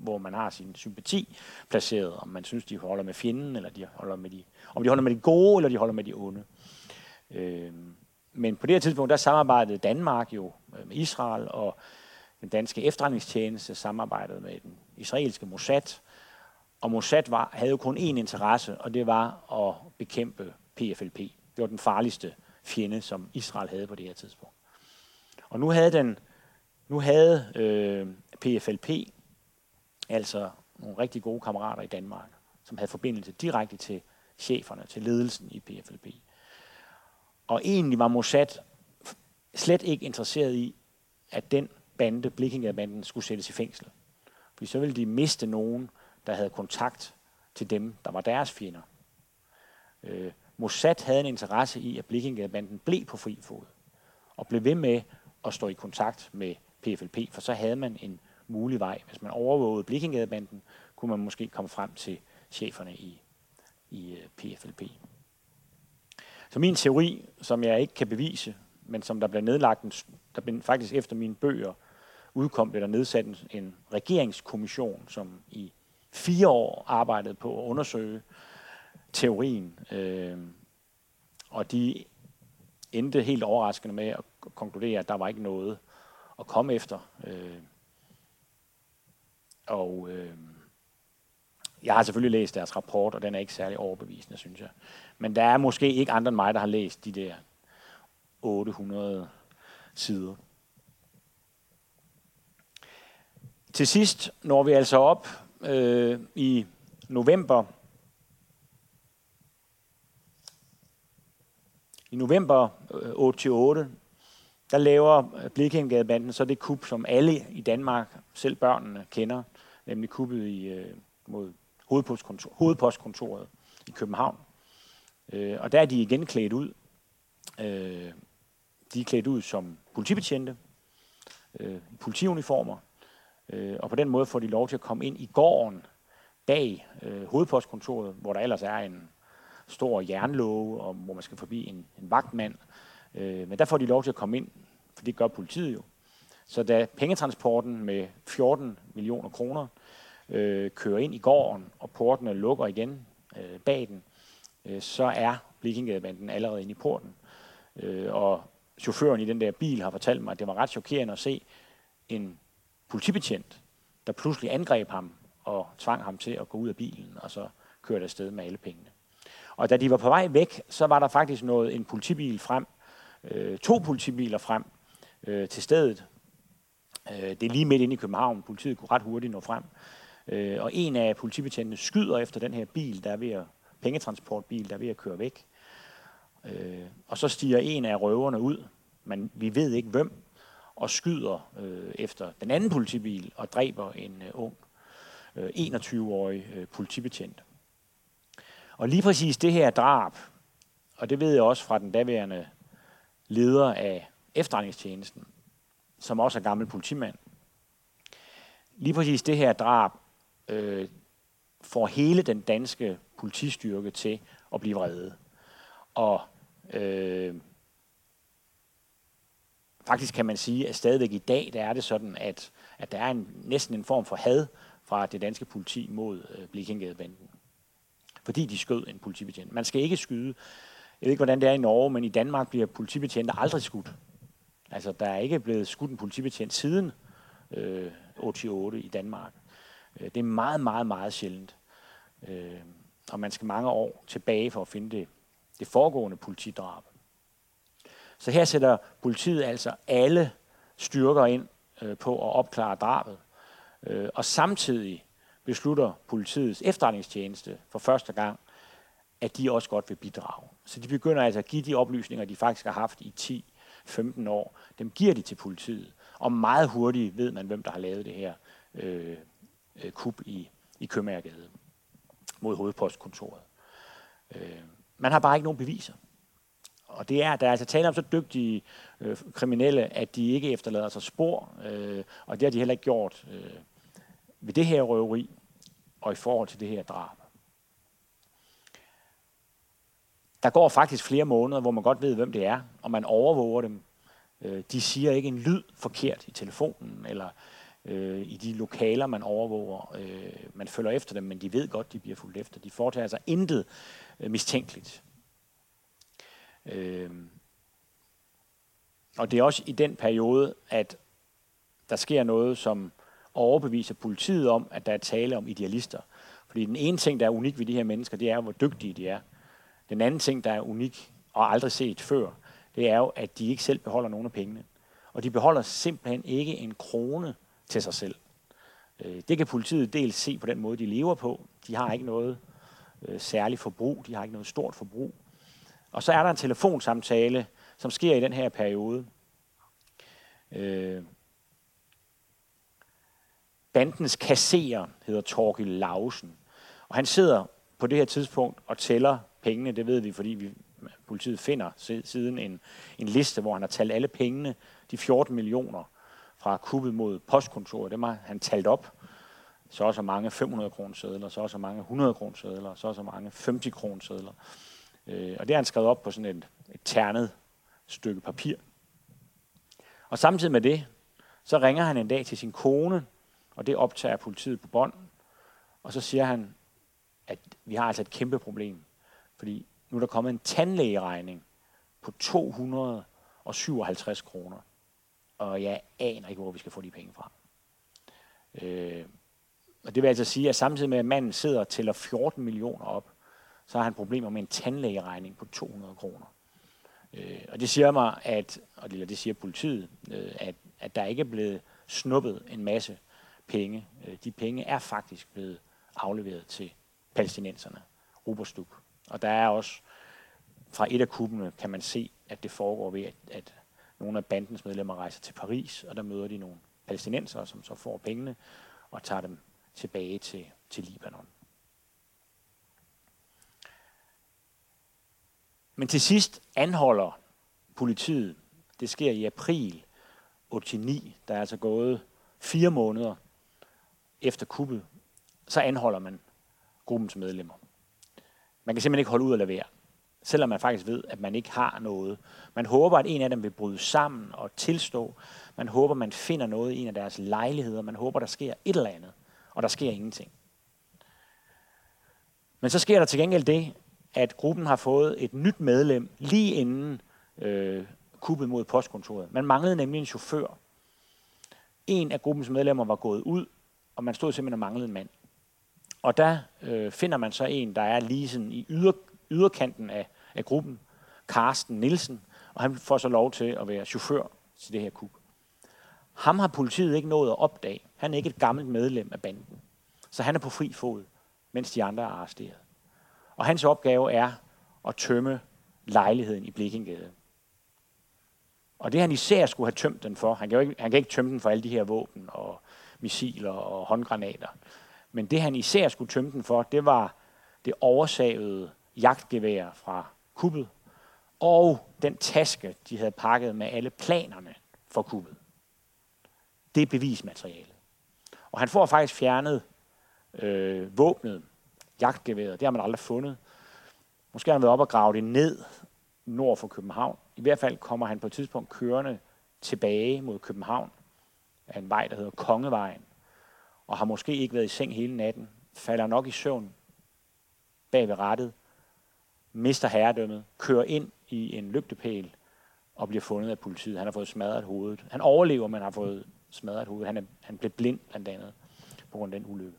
hvor man har sin sympati placeret, om man synes, de holder med fjenden, eller de holder med de, om de holder med de gode, eller de holder med de onde. Øh, men på det her tidspunkt, der samarbejdede Danmark jo øh, med Israel, og den danske efterretningstjeneste samarbejdede med den israelske Mossad. Og Mossad var, havde jo kun én interesse, og det var at bekæmpe PFLP. Det var den farligste fjende, som Israel havde på det her tidspunkt. Og nu havde den, nu havde øh, PFLP altså nogle rigtig gode kammerater i Danmark, som havde forbindelse direkte til cheferne, til ledelsen i PFLP. Og egentlig var Mossad slet ikke interesseret i, at den bande, Blikkingadbanden, skulle sættes i fængsel. Fordi så ville de miste nogen, der havde kontakt til dem, der var deres fjender. Øh, Mossad havde en interesse i, at Blikkingadbanden blev på fri fod, og blev ved med at stå i kontakt med PFLP, for så havde man en mulig vej. Hvis man overvågede Blikkingadebanden, kunne man måske komme frem til cheferne i, i øh, PFLP. Så min teori, som jeg ikke kan bevise, men som der blev nedlagt, en, der blev faktisk efter mine bøger udkom, blev der nedsat en, en regeringskommission, som i fire år arbejdede på at undersøge teorien. Øh, og de endte helt overraskende med at konkludere, at der var ikke noget at komme efter. Øh, og øh, jeg har selvfølgelig læst deres rapport, og den er ikke særlig overbevisende, synes jeg. Men der er måske ikke andre end mig, der har læst de der 800 sider. Til sidst når vi altså op øh, i november I november øh, 8-8, der laver Blikkengadebanden så det kup, som alle i Danmark, selv børnene, kender, nemlig kuppet i, øh, mod hovedpostkontor, hovedpostkontoret i København. Øh, og der er de igen klædt ud. Øh, de er klædt ud som politibetjente, øh, politiuniformer, øh, og på den måde får de lov til at komme ind i gården bag øh, hovedpostkontoret, hvor der ellers er en stor jernlåge, og hvor man skal forbi en, en vagtmand. Øh, men der får de lov til at komme ind, for det gør politiet jo. Så da pengetransporten med 14 millioner kroner øh, kører ind i gården, og portene lukker igen øh, bag den, øh, så er Blikkingadebanden allerede inde i porten. Øh, og chaufføren i den der bil har fortalt mig, at det var ret chokerende at se en politibetjent, der pludselig angreb ham og tvang ham til at gå ud af bilen, og så kørte afsted med alle pengene. Og da de var på vej væk, så var der faktisk noget en politibil frem, øh, to politibiler frem øh, til stedet. Øh, det er lige midt inde i København. Politiet kunne ret hurtigt nå frem. Øh, og en af politibetjentene skyder efter den her bil, der er ved at, pengetransportbil, der er ved at køre væk. Øh, og så stiger en af røverne ud, men vi ved ikke hvem, og skyder øh, efter den anden politibil og dræber en øh, ung øh, 21-årig øh, politibetjent. Og lige præcis det her drab, og det ved jeg også fra den daværende leder af efterretningstjenesten, som også er gammel politimand. Lige præcis det her drab øh, får hele den danske politistyrke til at blive vrede. Og øh, faktisk kan man sige, at stadigvæk i dag, der er det sådan, at, at der er en, næsten en form for had fra det danske politi mod øh, Blikkengadebanden fordi de skød en politibetjent. Man skal ikke skyde. Jeg ved ikke, hvordan det er i Norge, men i Danmark bliver politibetjente aldrig skudt. Altså, der er ikke blevet skudt en politibetjent siden øh, 88 i Danmark. Øh, det er meget, meget, meget sjældent. Øh, og man skal mange år tilbage for at finde det, det foregående politidrab. Så her sætter politiet altså alle styrker ind øh, på at opklare drabet. Øh, og samtidig beslutter politiets efterretningstjeneste for første gang, at de også godt vil bidrage. Så de begynder altså at give de oplysninger, de faktisk har haft i 10 15 år, dem giver de til politiet. Og meget hurtigt ved man, hvem der har lavet det her øh, kub kup i, i Købmagergade mod hovedpostkontoret. Øh, man har bare ikke nogen beviser. Og det er, der er altså tale om så dygtige øh, kriminelle, at de ikke efterlader sig spor, øh, og det har de heller ikke gjort øh, ved det her røveri og i forhold til det her drab. Der går faktisk flere måneder, hvor man godt ved, hvem det er, og man overvåger dem. Øh, de siger ikke en lyd forkert i telefonen, eller øh, i de lokaler, man overvåger. Øh, man følger efter dem, men de ved godt, de bliver fulgt efter. De foretager sig intet øh, mistænkeligt. Øh, og det er også i den periode, at der sker noget, som overbeviser politiet om, at der er tale om idealister. Fordi den ene ting, der er unik ved de her mennesker, det er, hvor dygtige de er. Den anden ting, der er unik og aldrig set før, det er jo, at de ikke selv beholder nogen af pengene. Og de beholder simpelthen ikke en krone til sig selv. Øh, det kan politiet dels se på den måde, de lever på. De har ikke noget øh, særligt forbrug, de har ikke noget stort forbrug. Og så er der en telefonsamtale, som sker i den her periode. Øh, bandens kasserer hedder Torgil Lausen. Og han sidder på det her tidspunkt og tæller pengene, det ved vi, fordi vi, politiet finder siden en, en liste, hvor han har talt alle pengene, de 14 millioner fra kuppet mod postkontoret, dem har han talt op. Så også mange 500 kroner sædler, så også mange 100 kroner sædler, så også mange 50 kroner sædler. Øh, og det har han skrevet op på sådan et, et ternet stykke papir. Og samtidig med det, så ringer han en dag til sin kone, og det optager politiet på bånd. Og så siger han, at vi har altså et kæmpe problem, fordi nu er der kommet en tandlægeregning på 257 kroner. Og jeg aner ikke, hvor vi skal få de penge fra. Øh, og det vil altså sige, at samtidig med, at manden sidder og tæller 14 millioner op, så har han problemer med en tandlægeregning på 200 kroner. Øh, og det siger mig, at, og det siger politiet, øh, at, at der ikke er blevet snuppet en masse penge, øh, de penge er faktisk blevet afleveret til palæstinenserne, Ruberstuk. Og der er også, fra et af kuppene kan man se, at det foregår ved, at, at nogle af bandens medlemmer rejser til Paris, og der møder de nogle palæstinensere, som så får pengene og tager dem tilbage til, til Libanon. Men til sidst anholder politiet, det sker i april 89, der er altså gået fire måneder efter kuppet, så anholder man gruppens medlemmer. Man kan simpelthen ikke holde ud at levere, selvom man faktisk ved, at man ikke har noget. Man håber, at en af dem vil bryde sammen og tilstå. Man håber, man finder noget i en af deres lejligheder. Man håber, der sker et eller andet, og der sker ingenting. Men så sker der til gengæld det, at gruppen har fået et nyt medlem lige inden øh, kuppet mod postkontoret. Man manglede nemlig en chauffør. En af gruppens medlemmer var gået ud, og man stod simpelthen og manglede en mand. Og der øh, finder man så en, der er lige sådan i yder, yderkanten af, af gruppen, Carsten Nielsen, og han får så lov til at være chauffør til det her kub. Ham har politiet ikke nået at opdage. Han er ikke et gammelt medlem af banden. Så han er på fri fod, mens de andre er arresteret. Og hans opgave er at tømme lejligheden i Blikkinggade. Og det han især skulle have tømt den for, han kan, jo ikke, han kan ikke tømme den for alle de her våben og missiler og håndgranater. Men det han især skulle tømme den for, det var det oversavede jagtgevær fra kuppet, og den taske, de havde pakket med alle planerne for kuppet. Det er bevismaterialet. Og han får faktisk fjernet øh, våbnet, jagtgeværet. Det har man aldrig fundet. Måske har han været op og grave det ned nord for København. I hvert fald kommer han på et tidspunkt kørende tilbage mod København af en vej, der hedder Kongevejen, og har måske ikke været i seng hele natten, falder nok i søvn bag ved rettet, mister herredømmet, kører ind i en lygtepæl og bliver fundet af politiet. Han har fået smadret hovedet. Han overlever, men har fået smadret hovedet. Han, er, han blev blind blandt andet på grund af den ulykke.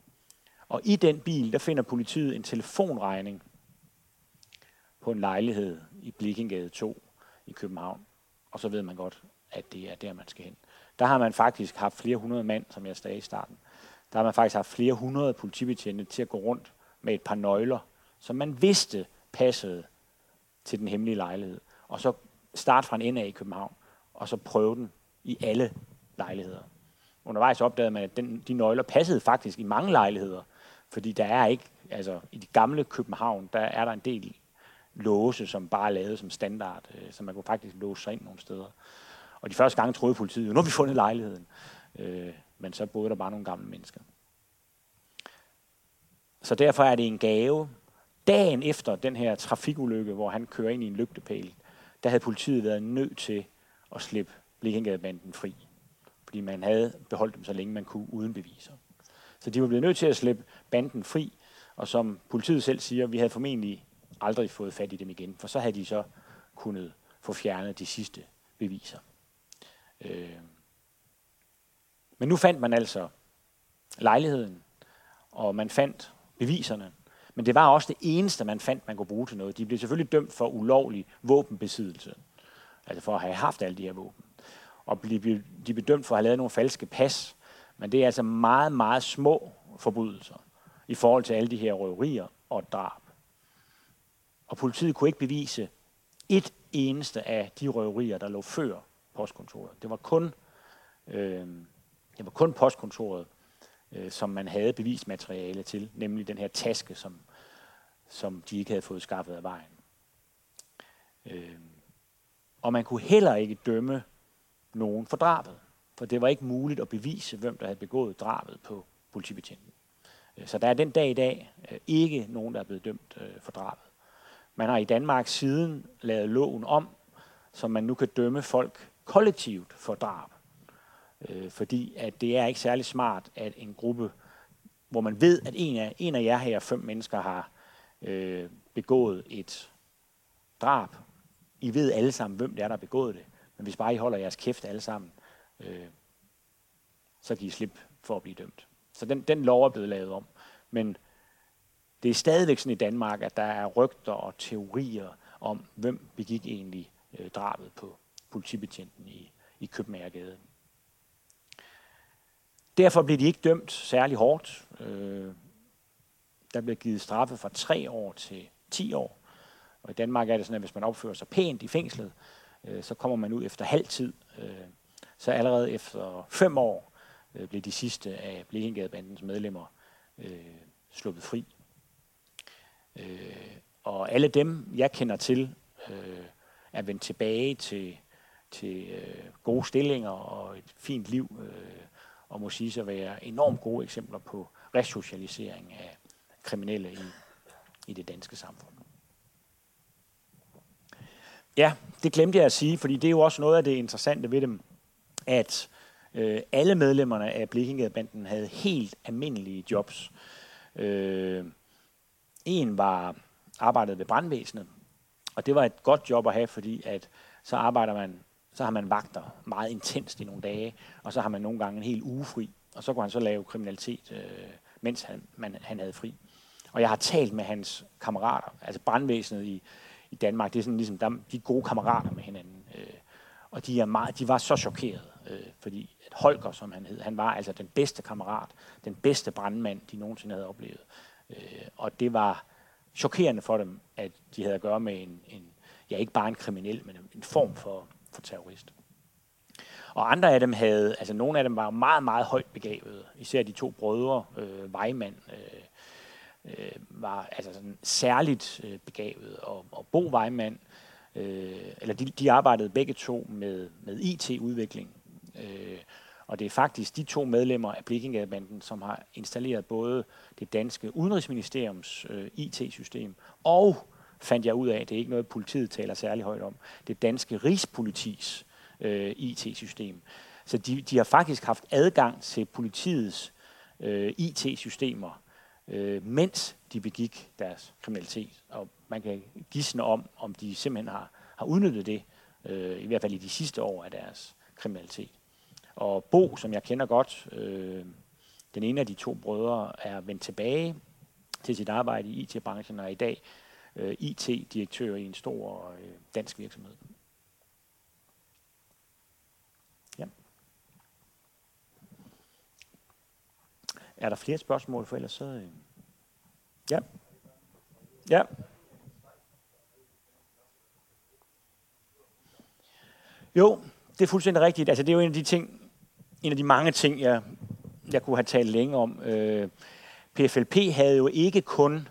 Og i den bil, der finder politiet en telefonregning på en lejlighed i Blikkingade 2 i København. Og så ved man godt, at det er der, man skal hen. Der har man faktisk haft flere hundrede mand, som jeg sagde i starten. Der har man faktisk haft flere hundrede politibetjente til at gå rundt med et par nøgler, som man vidste passede til den hemmelige lejlighed. Og så starte fra en ende af i København, og så prøve den i alle lejligheder. Undervejs opdagede man, at den, de nøgler passede faktisk i mange lejligheder, fordi der er ikke, altså i de gamle København, der er der en del låse, som bare er lavet som standard, øh, så man kunne faktisk låse sig ind nogle steder. Og de første gange troede politiet, nu har vi fundet lejligheden. Øh, men så boede der bare nogle gamle mennesker. Så derfor er det en gave. Dagen efter den her trafikulykke, hvor han kører ind i en lygtepæl, der havde politiet været nødt til at slippe Blikkengadebanden fri. Fordi man havde beholdt dem så længe man kunne uden beviser. Så de var blevet nødt til at slippe banden fri, og som politiet selv siger, vi havde formentlig aldrig fået fat i dem igen, for så havde de så kunnet få fjernet de sidste beviser. Øh. Men nu fandt man altså lejligheden, og man fandt beviserne. Men det var også det eneste, man fandt, man kunne bruge til noget. De blev selvfølgelig dømt for ulovlig våbenbesiddelse. Altså for at have haft alle de her våben. Og de blev dømt for at have lavet nogle falske pas. Men det er altså meget, meget små forbrydelser i forhold til alle de her røverier og drab. Og politiet kunne ikke bevise et eneste af de røverier, der lå før postkontoret. Det var kun, øh, det var kun postkontoret, øh, som man havde bevismateriale til, nemlig den her taske, som, som de ikke havde fået skaffet af vejen. Øh, og man kunne heller ikke dømme nogen for drabet, for det var ikke muligt at bevise, hvem der havde begået drabet på politibetjenten. Øh, så der er den dag i dag øh, ikke nogen, der er blevet dømt øh, for drabet. Man har i Danmark siden lavet loven om, så man nu kan dømme folk kollektivt for drab. Øh, fordi at det er ikke særlig smart, at en gruppe, hvor man ved, at en af, en af jer her fem mennesker har øh, begået et drab. I ved alle sammen, hvem det er, der har begået det. Men hvis bare I holder jeres kæft alle sammen, øh, så kan I slippe for at blive dømt. Så den, den lov er blevet lavet om. Men det er stadigvæk sådan i Danmark, at der er rygter og teorier om, hvem begik egentlig øh, drabet på politibetjenten i, i Københavnsgade derfor blev de ikke dømt særlig hårdt. Øh, der blev givet straffe fra tre år til 10 år. Og i Danmark er det sådan, at hvis man opfører sig pænt i fængslet, øh, så kommer man ud efter halv tid. Øh, så allerede efter fem år øh, blev de sidste af Blekingadebandens medlemmer øh, sluppet fri. Øh, og alle dem, jeg kender til, øh, er vendt tilbage til, til øh, gode stillinger og et fint liv, øh, og må sige sig være enormt gode eksempler på resocialisering af kriminelle i, i det danske samfund. Ja, det glemte jeg at sige, fordi det er jo også noget af det interessante ved dem, at øh, alle medlemmerne af Blekingadebanden havde helt almindelige jobs. Øh, en var arbejdet ved brandvæsenet, og det var et godt job at have, fordi at så arbejder man, så har man vagter meget intenst i nogle dage, og så har man nogle gange en hel uge fri, og så kunne han så lave kriminalitet, øh, mens han, man, han havde fri. Og jeg har talt med hans kammerater, altså brandvæsenet i, i Danmark, det er sådan ligesom, der, de er gode kammerater med hinanden. Øh, og de, er meget, de var så chokerede, øh, fordi at Holger, som han hed, han var altså den bedste kammerat, den bedste brandmand, de nogensinde havde oplevet. Øh, og det var chokerende for dem, at de havde at gøre med en, en ja ikke bare en kriminel, men en form for, for terrorist. Og andre af dem havde, altså nogle af dem var meget, meget højt begavede. Især de to brødre, øh, Weimann, øh, øh, var altså sådan særligt øh, begavet, og, og Bo Weimann, øh, eller de, de arbejdede begge to med, med IT-udvikling. Øh, og det er faktisk de to medlemmer af Blikkingadebanden, som har installeret både det danske udenrigsministeriums øh, IT-system, og fandt jeg ud af, det er ikke noget, politiet taler særlig højt om, det danske rigspolitis øh, IT-system. Så de, de har faktisk haft adgang til politiets øh, IT-systemer øh, mens de begik deres kriminalitet. Og man kan gisne om, om de simpelthen har, har udnyttet det, øh, i hvert fald i de sidste år af deres kriminalitet. Og Bo, som jeg kender godt, øh, den ene af de to brødre, er vendt tilbage til sit arbejde i IT-branchen, og er i dag øh, IT-direktør i en stor øh, dansk virksomhed. Ja. Er der flere spørgsmål, for ellers så... Øh Ja. Ja. Jo, det er fuldstændig rigtigt. Altså, det er jo en af de ting, en af de mange ting, jeg, jeg kunne have talt længe om. Øh, PFLP havde jo ikke kun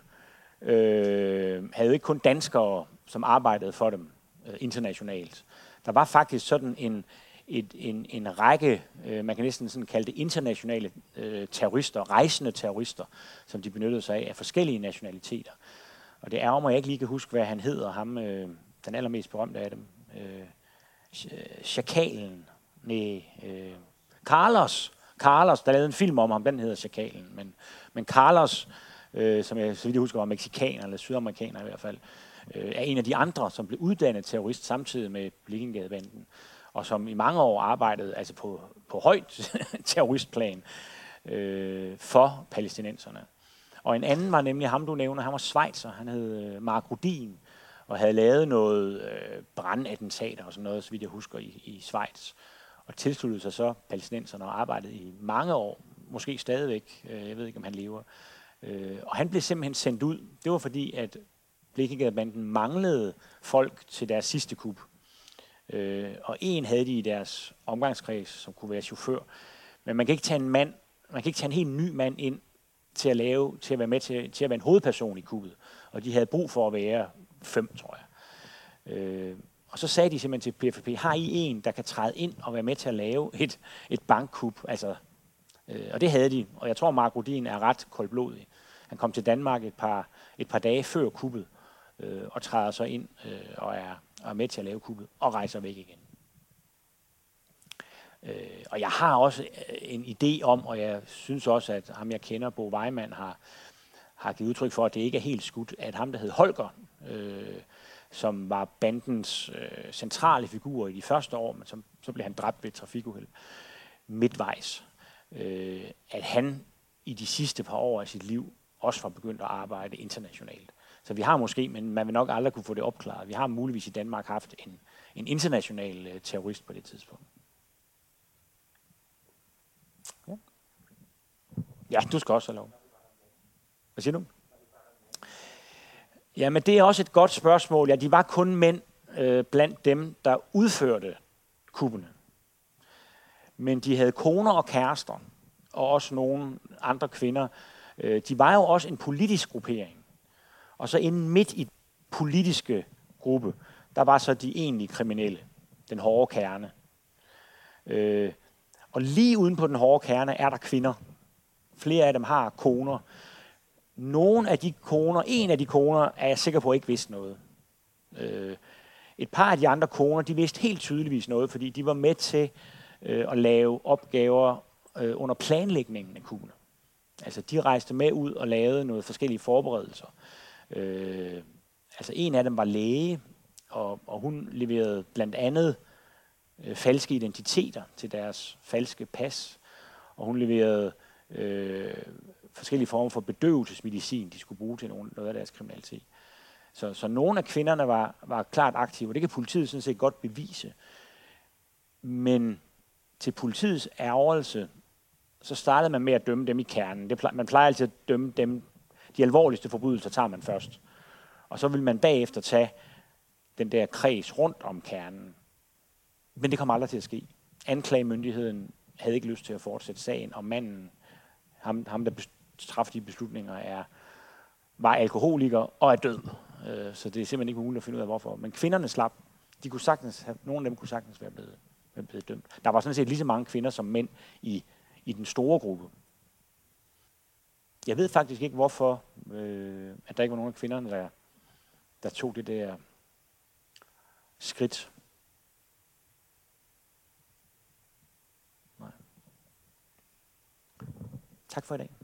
øh, havde ikke kun danskere, som arbejdede for dem øh, internationalt. Der var faktisk sådan en, et, en, en række, øh, man kan næsten sådan kalde det internationale øh, terrorister, rejsende terrorister, som de benyttede sig af, af forskellige nationaliteter. Og det er om, at jeg ikke lige kan huske, hvad han hedder, ham, øh, den allermest berømte af dem. Øh, Chakalen. Øh, Nej, øh, Carlos. Carlos, der lavede en film om ham, den hedder Chakalen. Men, men Carlos, øh, øh, som jeg så vidt jeg husker var mexikaner eller sydamerikaner i hvert fald, øh, er en af de andre, som blev uddannet terrorist samtidig med Blikkengadebanden og som i mange år arbejdede altså på, på højt terroristplan øh, for palæstinenserne. Og en anden var nemlig ham, du nævner, han var Schweizer, han hed øh, Mark Rudin, og havde lavet noget øh, brandattentater og sådan noget, så vidt jeg husker, i, i Schweiz. Og tilsluttede sig så palæstinenserne og arbejdede i mange år, måske stadigvæk, øh, jeg ved ikke, om han lever. Øh, og han blev simpelthen sendt ud. Det var fordi, at Blikkengadebanden manglede folk til deres sidste kup. Øh, og en havde de i deres omgangskreds, som kunne være chauffør. Men man kan ikke tage en mand, man kan ikke tage en helt ny mand ind til at lave, til at være med til, til at være en hovedperson i kuppet. Og de havde brug for at være fem, tror jeg. Øh, og så sagde de simpelthen til PFP, har I en, der kan træde ind og være med til at lave et, et bankkup? Altså, øh, og det havde de. Og jeg tror, Mark Rodin er ret koldblodig. Han kom til Danmark et par, et par dage før kuppet, øh, og træder så ind øh, og er og er med til at lave kuppet, og rejser væk igen. Øh, og jeg har også øh, en idé om, og jeg synes også, at ham jeg kender, Bo Weimann, har, har givet udtryk for, at det ikke er helt skudt, at ham, der hed Holger, øh, som var bandens øh, centrale figur i de første år, men som, så blev han dræbt ved et trafikuheld midtvejs, øh, at han i de sidste par år af sit liv også var begyndt at arbejde internationalt. Så vi har måske, men man vil nok aldrig kunne få det opklaret. Vi har muligvis i Danmark haft en, en international øh, terrorist på det tidspunkt. Ja. Ja, du skal også have lov. Hvad siger du? Jamen, det er også et godt spørgsmål. Ja, de var kun mænd øh, blandt dem, der udførte kubene. Men de havde koner og kærester, og også nogle andre kvinder. Øh, de var jo også en politisk gruppering. Og så inden midt i politiske gruppe, der var så de egentlige kriminelle, den hårde kerne. Øh, og lige uden på den hårde kerne er der kvinder. Flere af dem har koner. Nogle af de koner, en af de koner, er jeg sikker på ikke vidste noget. Øh, et par af de andre koner, de vidste helt tydeligvis noget, fordi de var med til øh, at lave opgaver øh, under planlægningen af kuglen. Altså, de rejste med ud og lavede noget forskellige forberedelser. Øh, altså, en af dem var læge, og, og hun leverede blandt andet øh, falske identiteter til deres falske pas. Og hun leverede øh, forskellige former for bedøvelsesmedicin, de skulle bruge til noget af deres kriminalitet. Så, så nogle af kvinderne var, var klart aktive, og det kan politiet sådan set godt bevise. Men til politiets ærgelse, så startede man med at dømme dem i kernen. Det plejer, man plejer altid at dømme dem, de alvorligste forbrydelser tager man først. Og så vil man bagefter tage den der kreds rundt om kernen. Men det kom aldrig til at ske. Anklagemyndigheden havde ikke lyst til at fortsætte sagen, og manden, ham, ham der træffede de beslutninger, er, var alkoholiker og er død. Øh, så det er simpelthen ikke muligt at finde ud af, hvorfor. Men kvinderne slap. De kunne sagtens have, nogle af dem kunne sagtens være blevet, være blevet dømt. Der var sådan set lige så mange kvinder som mænd i, i den store gruppe. Jeg ved faktisk ikke, hvorfor øh, at der ikke var nogen af kvinderne, der, der tog det der skridt. Nej. Tak for i dag.